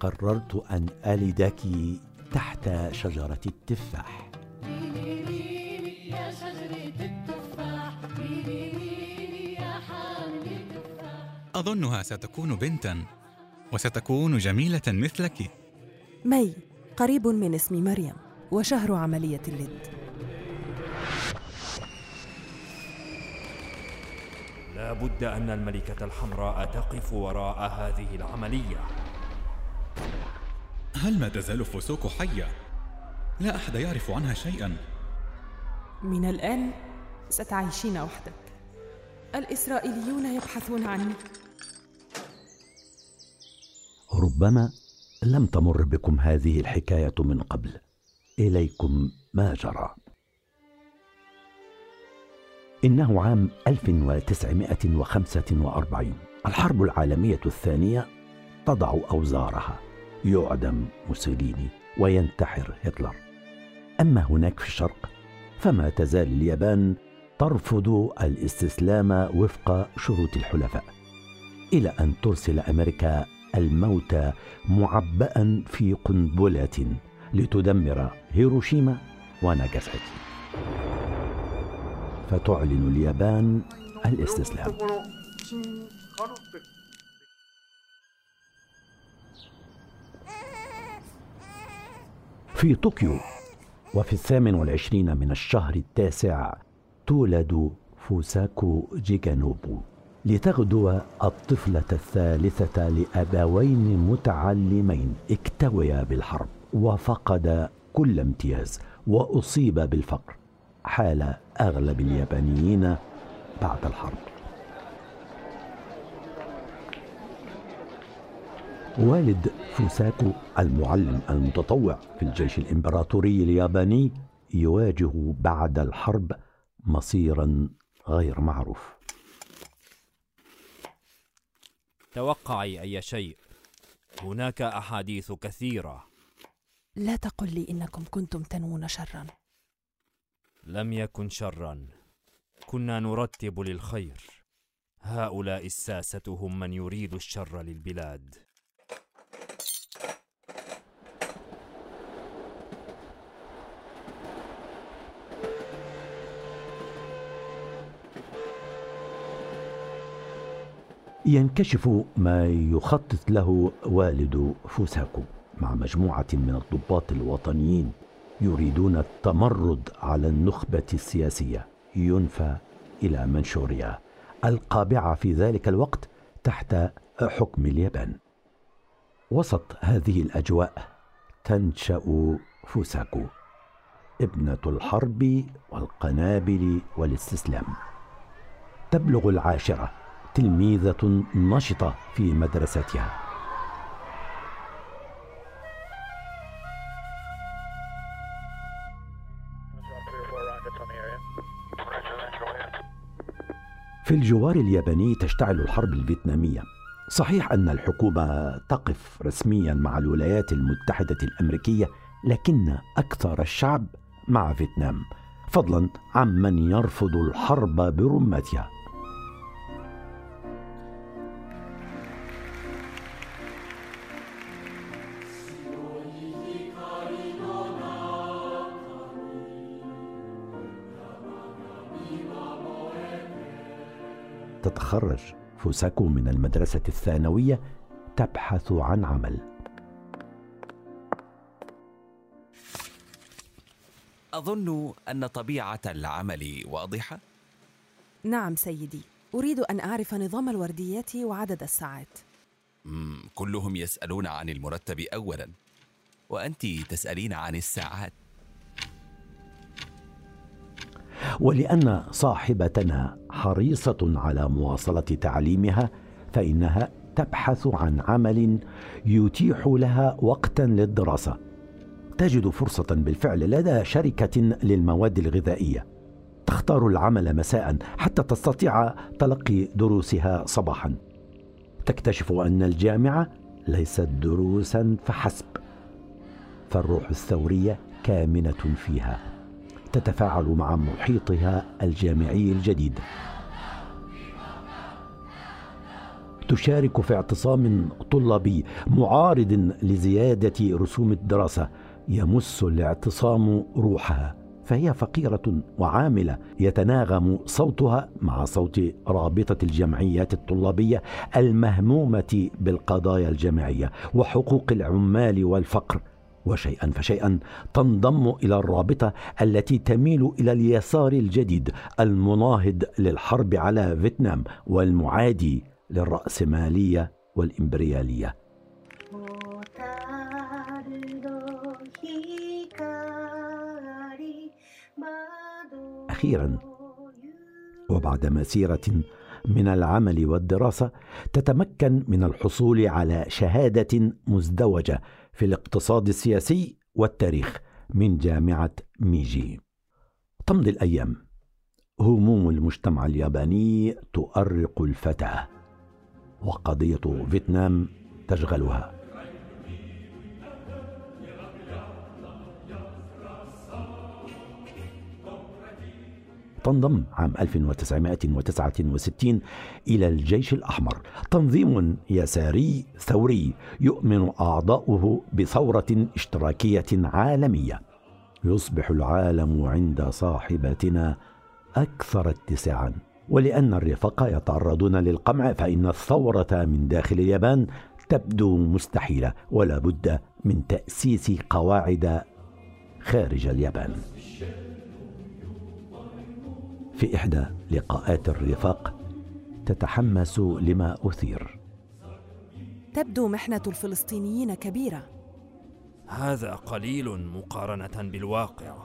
قررت أن ألدك تحت شجرة التفاح. يا شجرة التفاح يا حامل التفاح أظنها ستكون بنتا وستكون جميلة مثلك. مي قريب من اسم مريم وشهر عملية اللد. لا بد أن الملكة الحمراء تقف وراء هذه العملية. هل ما تزال فوسوكو حية؟ لا أحد يعرف عنها شيئا. من الآن ستعيشين وحدك. الإسرائيليون يبحثون عني ربما لم تمر بكم هذه الحكاية من قبل. إليكم ما جرى. إنه عام 1945 الحرب العالمية الثانية تضع أوزارها. يعدم موسوليني وينتحر هتلر. أما هناك في الشرق فما تزال اليابان ترفض الاستسلام وفق شروط الحلفاء إلى أن ترسل أمريكا الموتى معبأ في قنبلة لتدمر هيروشيما وناغاساكي فتعلن اليابان الاستسلام. في طوكيو وفي الثامن والعشرين من الشهر التاسع تولد فوساكو جيجانوبو لتغدو الطفلة الثالثة لأبوين متعلمين. اكتويا بالحرب وفقد كل امتياز وأصيب بالفقر. حال أغلب اليابانيين بعد الحرب. والد فوساكو المعلم المتطوع في الجيش الإمبراطوري الياباني يواجه بعد الحرب مصيرا غير معروف. توقعي أي شيء. هناك أحاديث كثيرة. لا تقل لي إنكم كنتم تنوون شرا. لم يكن شرا. كنا نرتب للخير. هؤلاء الساسة هم من يريد الشر للبلاد. ينكشف ما يخطط له والد فوساكو مع مجموعة من الضباط الوطنيين. يريدون التمرد على النخبة السياسية. ينفى إلى منشوريا. القابعة في ذلك الوقت تحت حكم اليابان. وسط هذه الأجواء تنشأ فوساكو ابنة الحرب والقنابل والاستسلام. تبلغ العاشرة تلميذة نشطة في مدرستها. في الجوار الياباني تشتعل الحرب الفيتنامية. صحيح أن الحكومة تقف رسميا مع الولايات المتحدة الأمريكية لكن أكثر الشعب مع فيتنام. فضلا عمن يرفض الحرب برمتها تتخرج. فوساكو من المدرسة الثانوية تبحث عن عمل. أظن أن طبيعة العمل واضحة؟ نعم سيدي. أريد أن أعرف نظام الورديات وعدد الساعات. كلهم يسألون عن المرتب أولا. وأنت تسألين عن الساعات. ولأن صاحبتنا حريصة على مواصلة تعليمها فإنها تبحث عن عمل يتيح لها وقتا للدراسة. تجد فرصة بالفعل لدى شركة للمواد الغذائية. تختار العمل مساء حتى تستطيع تلقي دروسها صباحا. تكتشف أن الجامعة ليست دروسا فحسب فالروح الثورية كامنة فيها. تتفاعل مع محيطها الجامعي الجديد. تشارك في اعتصام طلابي معارض لزيادة رسوم الدراسة. يمس الاعتصام روحها. فهي فقيرة وعاملة. يتناغم صوتها مع صوت رابطة الجمعيات الطلابية المهمومة بالقضايا الجامعية وحقوق العمال والفقر. وشيئا فشيئا تنضم إلى الرابطة التي تميل إلى اليسار الجديد المناهض للحرب على فيتنام والمعادي للراسماليه والإمبريالية. أخيرا وبعد مسيرة من العمل والدراسة تتمكن من الحصول على شهادة مزدوجة في الاقتصاد السياسي والتاريخ من جامعة ميجي. تمضي الأيام. هموم المجتمع الياباني تؤرق الفتاة وقضية فيتنام تشغلها. تنضم عام 1969 إلى الجيش الأحمر. تنظيم يساري ثوري يؤمن أعضاؤه بثورة اشتراكية عالمية. يصبح العالم عند صاحبتنا أكثر اتساعا. ولأن الرفاق يتعرضون للقمع فإن الثورة من داخل اليابان تبدو مستحيلة ولا بد من تأسيس قواعد خارج اليابان. في إحدى لقاءات الرفاق تتحمس لما أثير. تبدو محنة الفلسطينيين كبيرة. هذا قليل مقارنة بالواقع.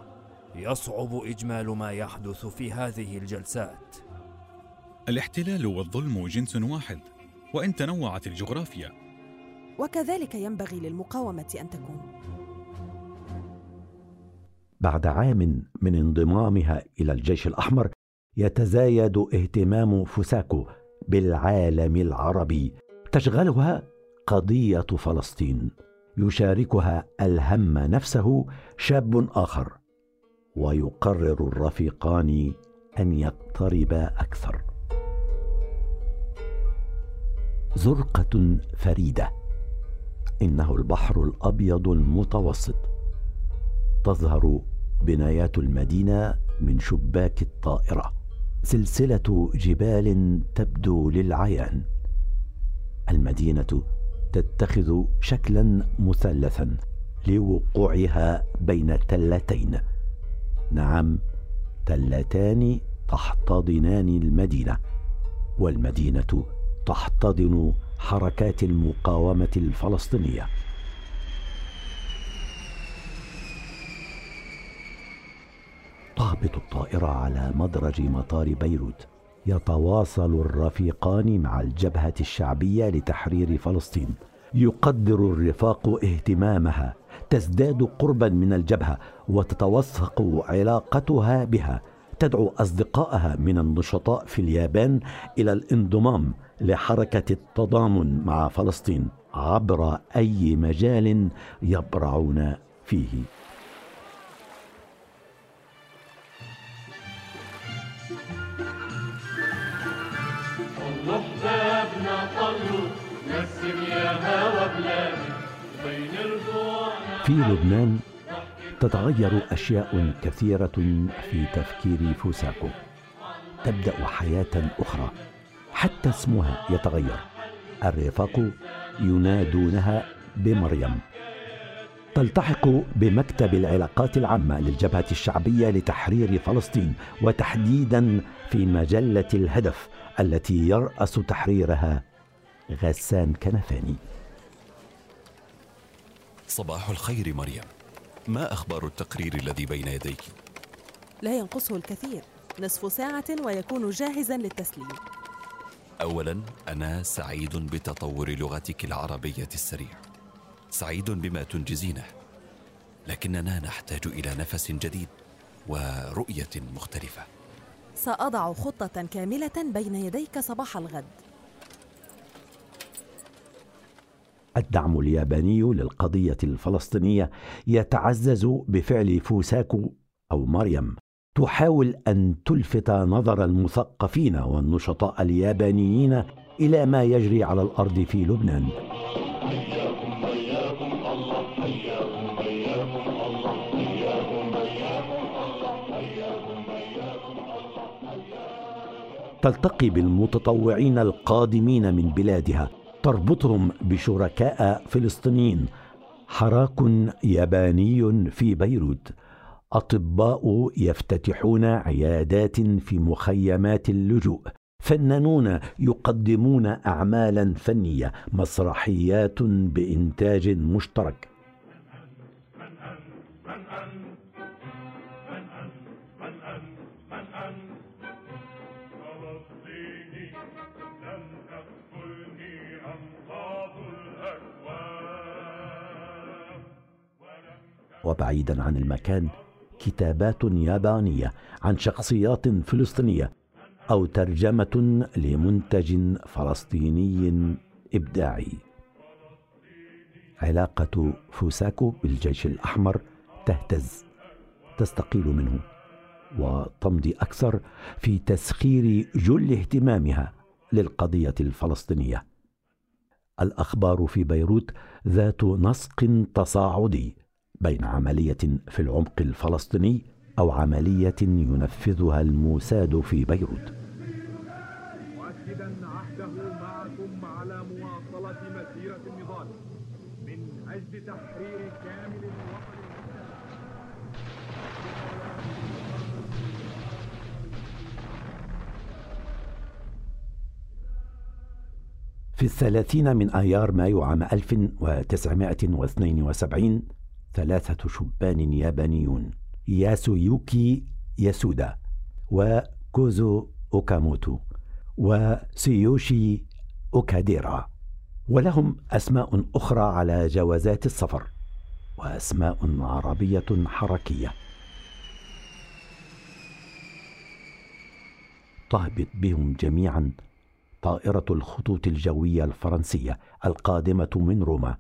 يصعب إجمال ما يحدث في هذه الجلسات. الاحتلال والظلم جنس واحد وإن تنوعت الجغرافيا. وكذلك ينبغي للمقاومة أن تكون. بعد عام من انضمامها إلى الجيش الأحمر يتزايد اهتمام فوساكو بالعالم العربي. تشغلها قضية فلسطين. يشاركها الهم نفسه شاب آخر. ويقرر الرفيقان أن يقتربا أكثر. زرقة فريدة. إنه البحر الأبيض المتوسط. تظهر بنايات المدينة من شباك الطائرة. سلسلة جبال تبدو للعيان. المدينة تتخذ شكلا مثلثا لوقوعها بين تلتين. نعم تلتان تحتضنان المدينة والمدينة تحتضن حركات المقاومة الفلسطينية. تهبط الطائرة على مدرج مطار بيروت. يتواصل الرفيقان مع الجبهة الشعبية لتحرير فلسطين. يقدر الرفاق اهتمامها. تزداد قربا من الجبهة وتتوثق علاقتها بها. تدعو اصدقائها من النشطاء في اليابان إلى الانضمام لحركة التضامن مع فلسطين عبر أي مجال يبرعون فيه. في لبنان تتغير أشياء كثيرة في تفكير فوساكو. تبدأ حياة أخرى حتى اسمها يتغير. الرفاق ينادونها بمريم. تلتحق بمكتب العلاقات العامة للجبهة الشعبية لتحرير فلسطين وتحديدا في مجلة الهدف التي يرأس تحريرها غسان كنفاني. صباح الخير مريم. ما أخبار التقرير الذي بين يديك؟ لا ينقصه الكثير. نصف ساعة ويكون جاهزا للتسليم. أولا أنا سعيد بتطور لغتك العربية السريع. سعيد بما تنجزينه. لكننا نحتاج إلى نفس جديد ورؤية مختلفة. سأضع خطة كاملة بين يديك صباح الغد. الدعم الياباني للقضية الفلسطينية يتعزز بفعل فوساكو أو مريم. تحاول أن تلفت نظر المثقفين والنشطاء اليابانيين إلى ما يجري على الأرض في لبنان. تلتقي بالمتطوعين القادمين من بلادها. تربطهم بشركاء فلسطينيين. حراك ياباني في بيروت. أطباء يفتتحون عيادات في مخيمات اللجوء. فنانون يقدمون اعمالا فنية مسرحيات بإنتاج مشترك. وبعيدا عن المكان كتابات يابانية عن شخصيات فلسطينية أو ترجمة لمنتج فلسطيني إبداعي. علاقة فوساكو بالجيش الأحمر تهتز تستقيل منه وتمضي أكثر في تسخير جل اهتمامها للقضية الفلسطينية. الأخبار في بيروت ذات نسق تصاعدي. بين عملية في العمق الفلسطيني أو عملية ينفذها الموساد في بيروت. مؤكدا عهده معكم على مواصلة مسيرة النضال من أجل تحرير كامل الوطن. في الثلاثين من آيار مايو عام 1972 ثلاثة شبان يابانيون ياسويوكي ياسودا وكوزو أوكاموتو وسيوشي أوكاديرا ولهم أسماء أخرى على جوازات السفر وأسماء عربية حركية. تهبط بهم جميعا طائرة الخطوط الجوية الفرنسية القادمة من روما.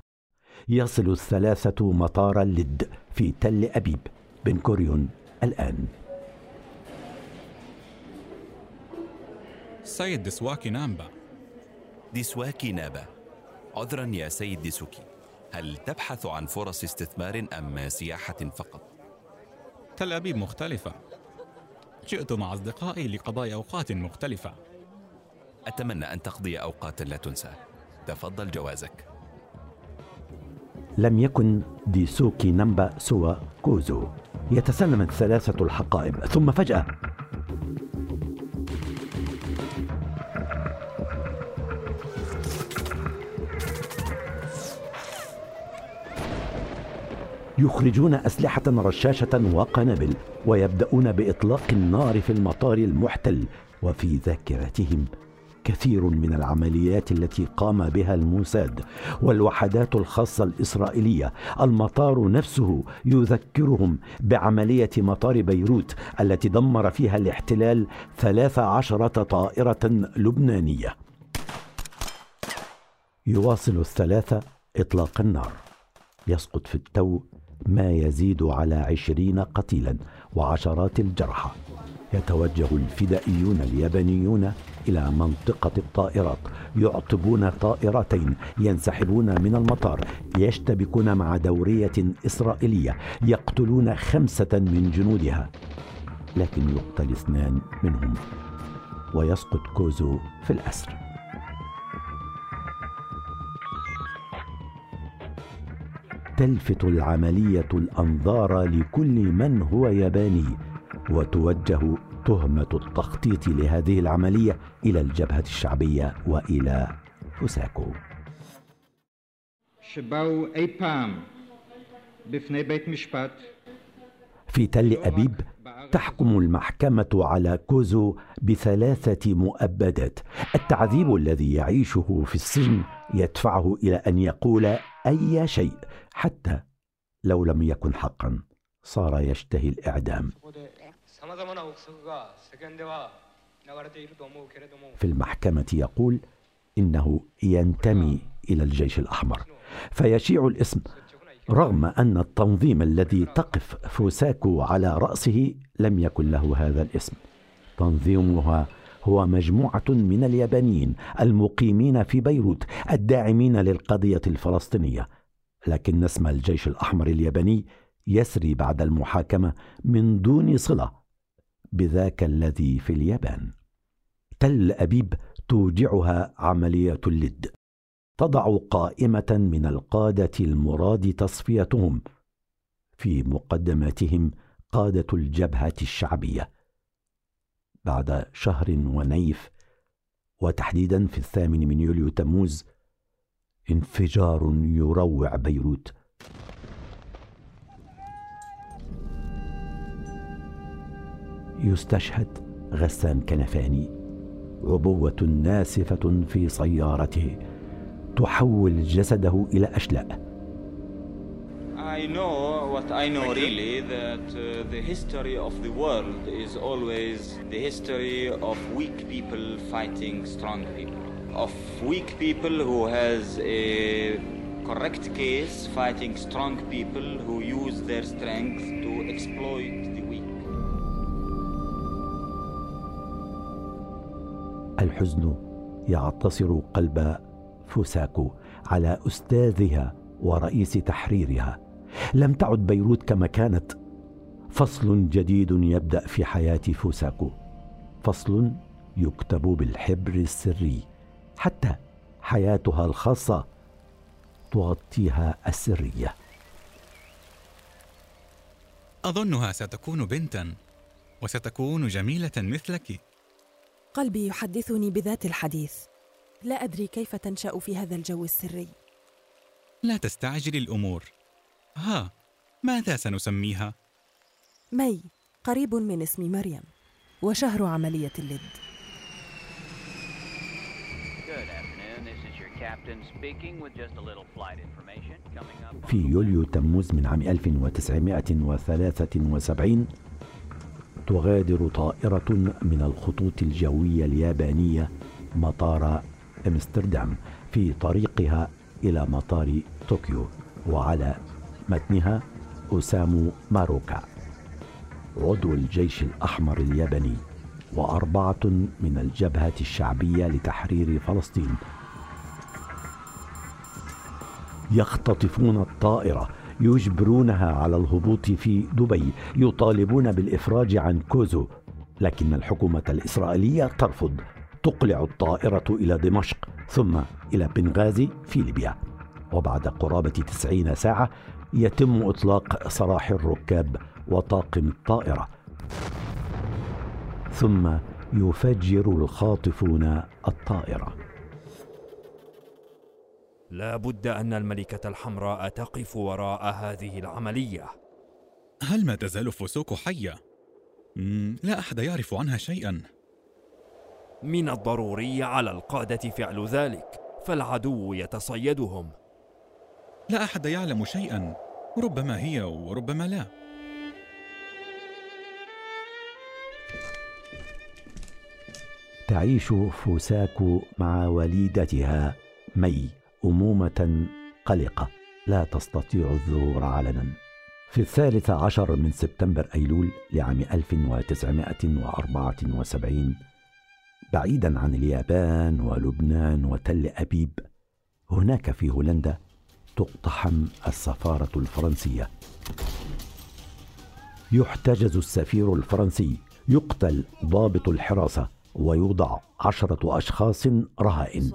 يصل الثلاثة مطار اللد في تل أبيب بن كوريون الآن. سيد دسواكي نامبا. ديسواكي نابا. عذرا يا سيد ديسوكي هل تبحث عن فرص استثمار أم سياحة فقط؟ تل أبيب مختلفة. جئت مع أصدقائي لقضاء أوقات مختلفة. أتمنى أن تقضي أوقاتا لا تنسى. تفضل جوازك. لم يكن ديسوكي نمبا سوى كوزو. يتسلم الثلاثة الحقائب ثم فجأة يخرجون أسلحة رشاشة وقنابل ويبدأون بإطلاق النار في المطار المحتل وفي ذاكرتهم كثير من العمليات التي قام بها الموساد والوحدات الخاصة الإسرائيلية. المطار نفسه يذكرهم بعملية مطار بيروت التي دمر فيها الاحتلال ثلاث عشرة طائرة لبنانية. يواصل الثلاثة إطلاق النار. يسقط في التو ما يزيد على عشرين قتيلا وعشرات الجرحى. يتوجه الفدائيون اليابانيون إلى منطقة الطائرات يعطبون طائرتين ينسحبون من المطار يشتبكون مع دورية إسرائيلية يقتلون خمسة من جنودها. لكن يقتل اثنان منهم ويسقط كوزو في الأسر تلفت العملية الأنظار لكل من هو ياباني وتوجه تهمة التخطيط لهذه العملية إلى الجبهة الشعبية وإلى فوساكو في تل أبيب تحكم المحكمة على كوزو بثلاثة مؤبدات. التعذيب الذي يعيشه في السجن يدفعه إلى أن يقول أي شيء حتى لو لم يكن حقا صار يشتهي الإعدام. في المحكمة يقول إنه ينتمي إلى الجيش الأحمر فيشيع الاسم رغم أن التنظيم الذي تقف فوساكو على رأسه لم يكن له هذا الاسم. تنظيمها هو مجموعة من اليابانيين المقيمين في بيروت الداعمين للقضية الفلسطينية لكن اسم الجيش الأحمر الياباني يسري بعد المحاكمة من دون صلة بذاك الذي في اليابان. تل أبيب توجعها عملية اللد. تضع قائمة من القادة المراد تصفيتهم. في مقدمتهم قادة الجبهة الشعبية. بعد شهر ونيف وتحديدا في الثامن من يوليو تموز انفجار يروع بيروت. يستشهد غسان كنفاني عبوة ناسفة في سيارته تحول جسده إلى أشلاء I know what I know really that uh, the history of the world is always the history of weak people fighting strong people. Of weak people who has a correct case fighting strong people who use their strength to exploit الحزن يعتصر قلب فوساكو على أستاذها ورئيس تحريرها. لم تعد بيروت كما كانت. فصل جديد يبدأ في حياة فوساكو. فصل يكتب بالحبر السري. حتى حياتها الخاصة تغطيها السرية. أظنها ستكون بنتا وستكون جميلة مثلك. قلبي يحدثني بذات الحديث. لا أدري كيف تنشأ في هذا الجو السري. لا تستعجل الأمور. ها ماذا سنسميها؟ مي قريب من اسم مريم وشهر عملية اللد في يوليو تموز من عام 1973 تغادر طائرة من الخطوط الجوية اليابانية مطار أمستردام في طريقها إلى مطار طوكيو وعلى متنها أسامو ماروكا. عضو الجيش الأحمر الياباني وأربعة من الجبهة الشعبية لتحرير فلسطين. يختطفون الطائرة يجبرونها على الهبوط في دبي يطالبون بالإفراج عن كوزو. لكن الحكومة الإسرائيلية ترفض. تقلع الطائرة إلى دمشق ثم إلى بنغازي في ليبيا. وبعد قرابة تسعين ساعة يتم إطلاق سراح الركاب وطاقم الطائرة. ثم يفجر الخاطفون الطائرة. لا بد أن الملكة الحمراء تقف وراء هذه العملية. هل ما تزال فوسوكو حية؟ لا أحد يعرف عنها شيئا. من الضروري على القادة فعل ذلك فالعدو يتصيدهم. لا أحد يعلم شيئا ربما هي وربما لا. تعيش فوساكو مع وليدتها مي. أمومة قلقة لا تستطيع الظهور علنا. في الثالث عشر من سبتمبر أيلول لعام 1974 بعيدا عن اليابان ولبنان وتل أبيب هناك في هولندا تقتحم السفارة الفرنسية. يحتجز السفير الفرنسي يقتل ضابط الحراسة ويوضع عشرة أشخاص رهائن.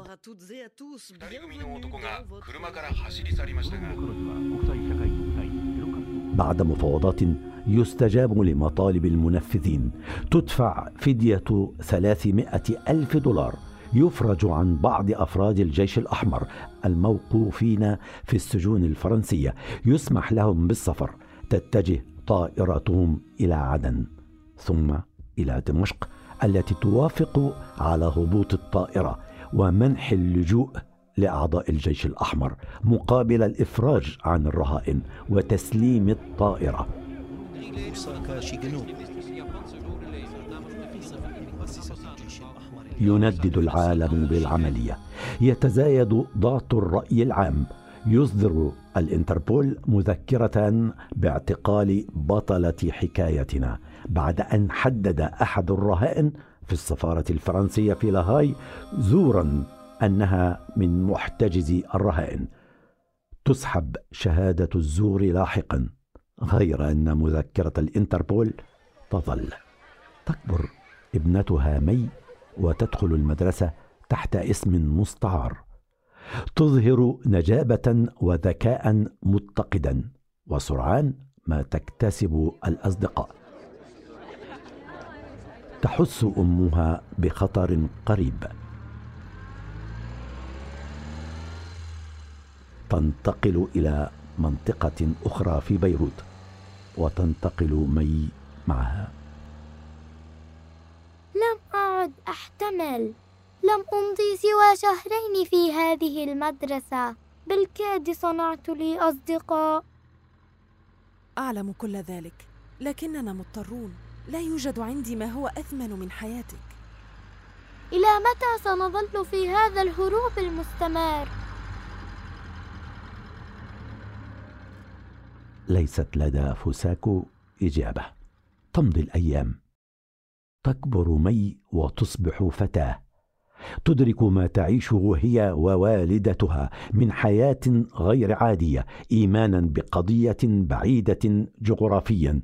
بعد مفاوضات يستجاب لمطالب المنفذين تدفع فدية ثلاثمائة ألف دولار. يفرج عن بعض أفراد الجيش الأحمر الموقوفين في السجون الفرنسية. يسمح لهم بالسفر. تتجه طائرتهم إلى عدن ثم إلى دمشق. التي توافق على هبوط الطائرة ومنح اللجوء لأعضاء الجيش الأحمر مقابل الإفراج عن الرهائن وتسليم الطائرة. يندد العالم بالعملية. يتزايد ضغط الرأي العام. يصدر الإنتربول مذكرة باعتقال بطلة حكايتنا. بعد أن حدد أحد الرهائن في السفارة الفرنسية في لاهاي زورا أنها من محتجزي الرهائن. تسحب شهادة الزور لاحقا غير أن مذكرة الإنتربول تظل. تكبر ابنتها مي وتدخل المدرسة تحت اسم مستعار. تظهر نجابة وذكاء متقدا وسرعان ما تكتسب الأصدقاء. تحس أمها بخطر قريب. تنتقل إلى منطقة أخرى في بيروت وتنتقل مي معها. لم أعد أحتمل. لم أمضي سوى شهرين في هذه المدرسة. بالكاد صنعت لي أصدقاء. أعلم كل ذلك لكننا مضطرون. لا يوجد عندي ما هو أثمن من حياتك. إلى متى سنظل في هذا الهروب المستمر؟ ليست لدى فوساكو إجابة. تمضي الأيام. تكبر مي وتصبح فتاة. تدرك ما تعيشه هي ووالدتها من حياة غير عادية إيمانا بقضية بعيدة جغرافيا.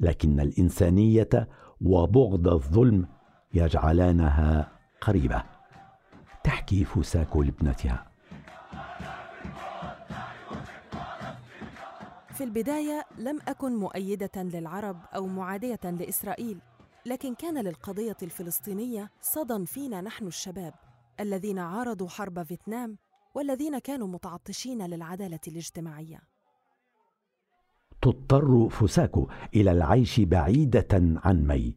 لكن الإنسانية وبغض الظلم يجعلانها قريبة. تحكي فوساكو لابنتها. في البداية لم أكن مؤيدة للعرب أو معادية لإسرائيل لكن كان للقضية الفلسطينية صدى فينا نحن الشباب الذين عارضوا حرب فيتنام والذين كانوا متعطشين للعدالة الاجتماعية. تضطر فوساكو إلى العيش بعيدة عن مي.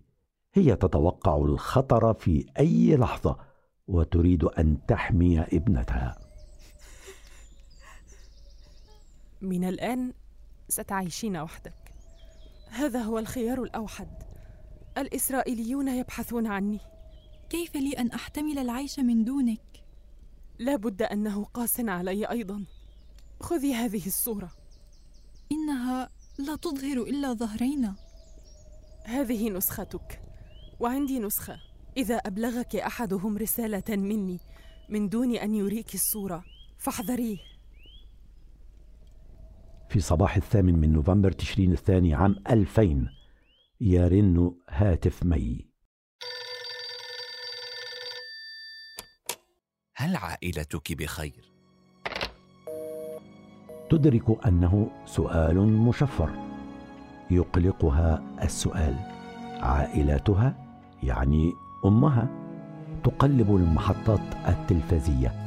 هي تتوقع الخطر في أي لحظة وتريد أن تحمي ابنتها. من الآن ستعيشين وحدك. هذا هو الخيار الأوحد. الإسرائيليون يبحثون عني. كيف لي أن أحتمل العيش من دونك؟ لا بد أنه قاس علي أيضا. خذي هذه الصورة. إنها لا تظهر إلا ظهرينا. هذه نسختك وعندي نسخة. إذا أبلغك أحدهم رسالة مني من دون أن يريك الصورة فاحذريه. في صباح الثامن من نوفمبر تشرين الثاني عام 2000 يرن هاتف مي. هل عائلتك بخير؟ تدرك أنه سؤال مشفر. يقلقها السؤال. عائلتها يعني أمها تقلب المحطات التلفزية.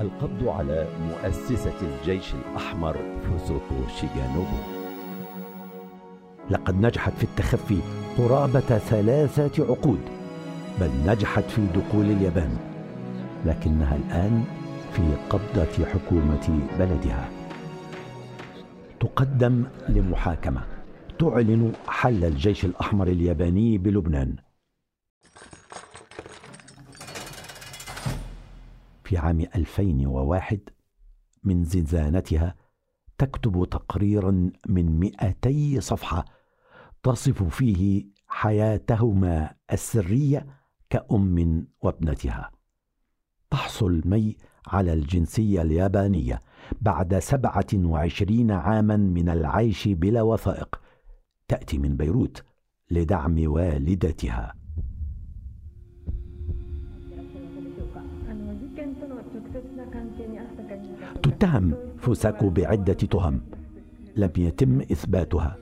القبض على مؤسسة الجيش الأحمر فوزوكو شيغانوبو لقد نجحت في التخفي قرابة ثلاثة عقود بل نجحت في دخول اليابان. لكنها الآن في قبضة حكومة بلدها. تقدم لمحاكمة. تعلن حل الجيش الأحمر الياباني بلبنان. في عام 2001 من زنزانتها تكتب تقريرا من 200 صفحة تصف فيه حياتهما السرية كأم وابنتها. تحصل مي على الجنسية اليابانية بعد 27 عاما من العيش بلا وثائق تأتي من بيروت لدعم والدتها. تتهم فوساكو بعدة تهم. لم يتم إثباتها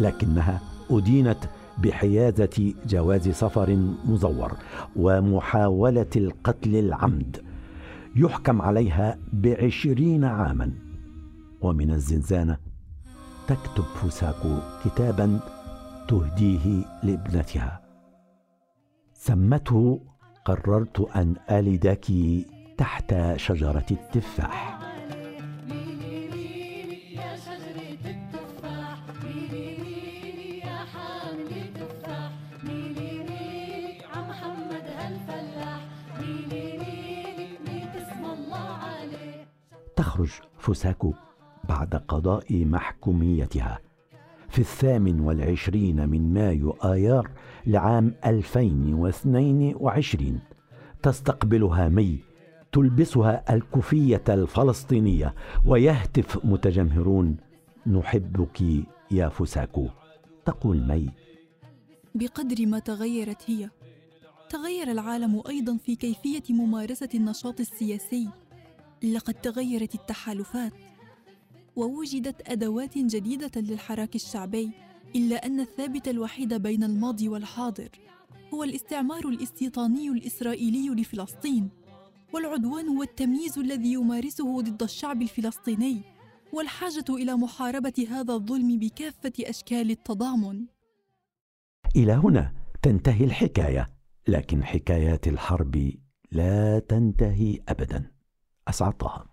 لكنها أدينت بحيازة جواز سفر مزور ومحاولة القتل العمد. يحكم عليها بعشرين عاما. ومن الزنزانة تكتب فوساكو كتابا تهديه لابنتها. سمته قررت أن ألدك تحت شجرة التفاح. فوساكو بعد قضاء محكوميتها في الثامن والعشرين من مايو آيار لعام 2022 تستقبلها مي تلبسها الكوفية الفلسطينية ويهتف متجمهرون نحبك يا فساكو تقول مي. بقدر ما تغيرت هي. تغير العالم أيضا في كيفية ممارسة النشاط السياسي. لقد تغيرت التحالفات ووجدت أدوات جديدة للحراك الشعبي إلا أن الثابت الوحيد بين الماضي والحاضر هو الاستعمار الاستيطاني الإسرائيلي لفلسطين والعدوان والتمييز الذي يمارسه ضد الشعب الفلسطيني والحاجة إلى محاربة هذا الظلم بكافة أشكال التضامن. إلى هنا تنتهي الحكاية لكن حكايات الحرب لا تنتهي ابدا. أسعد طه.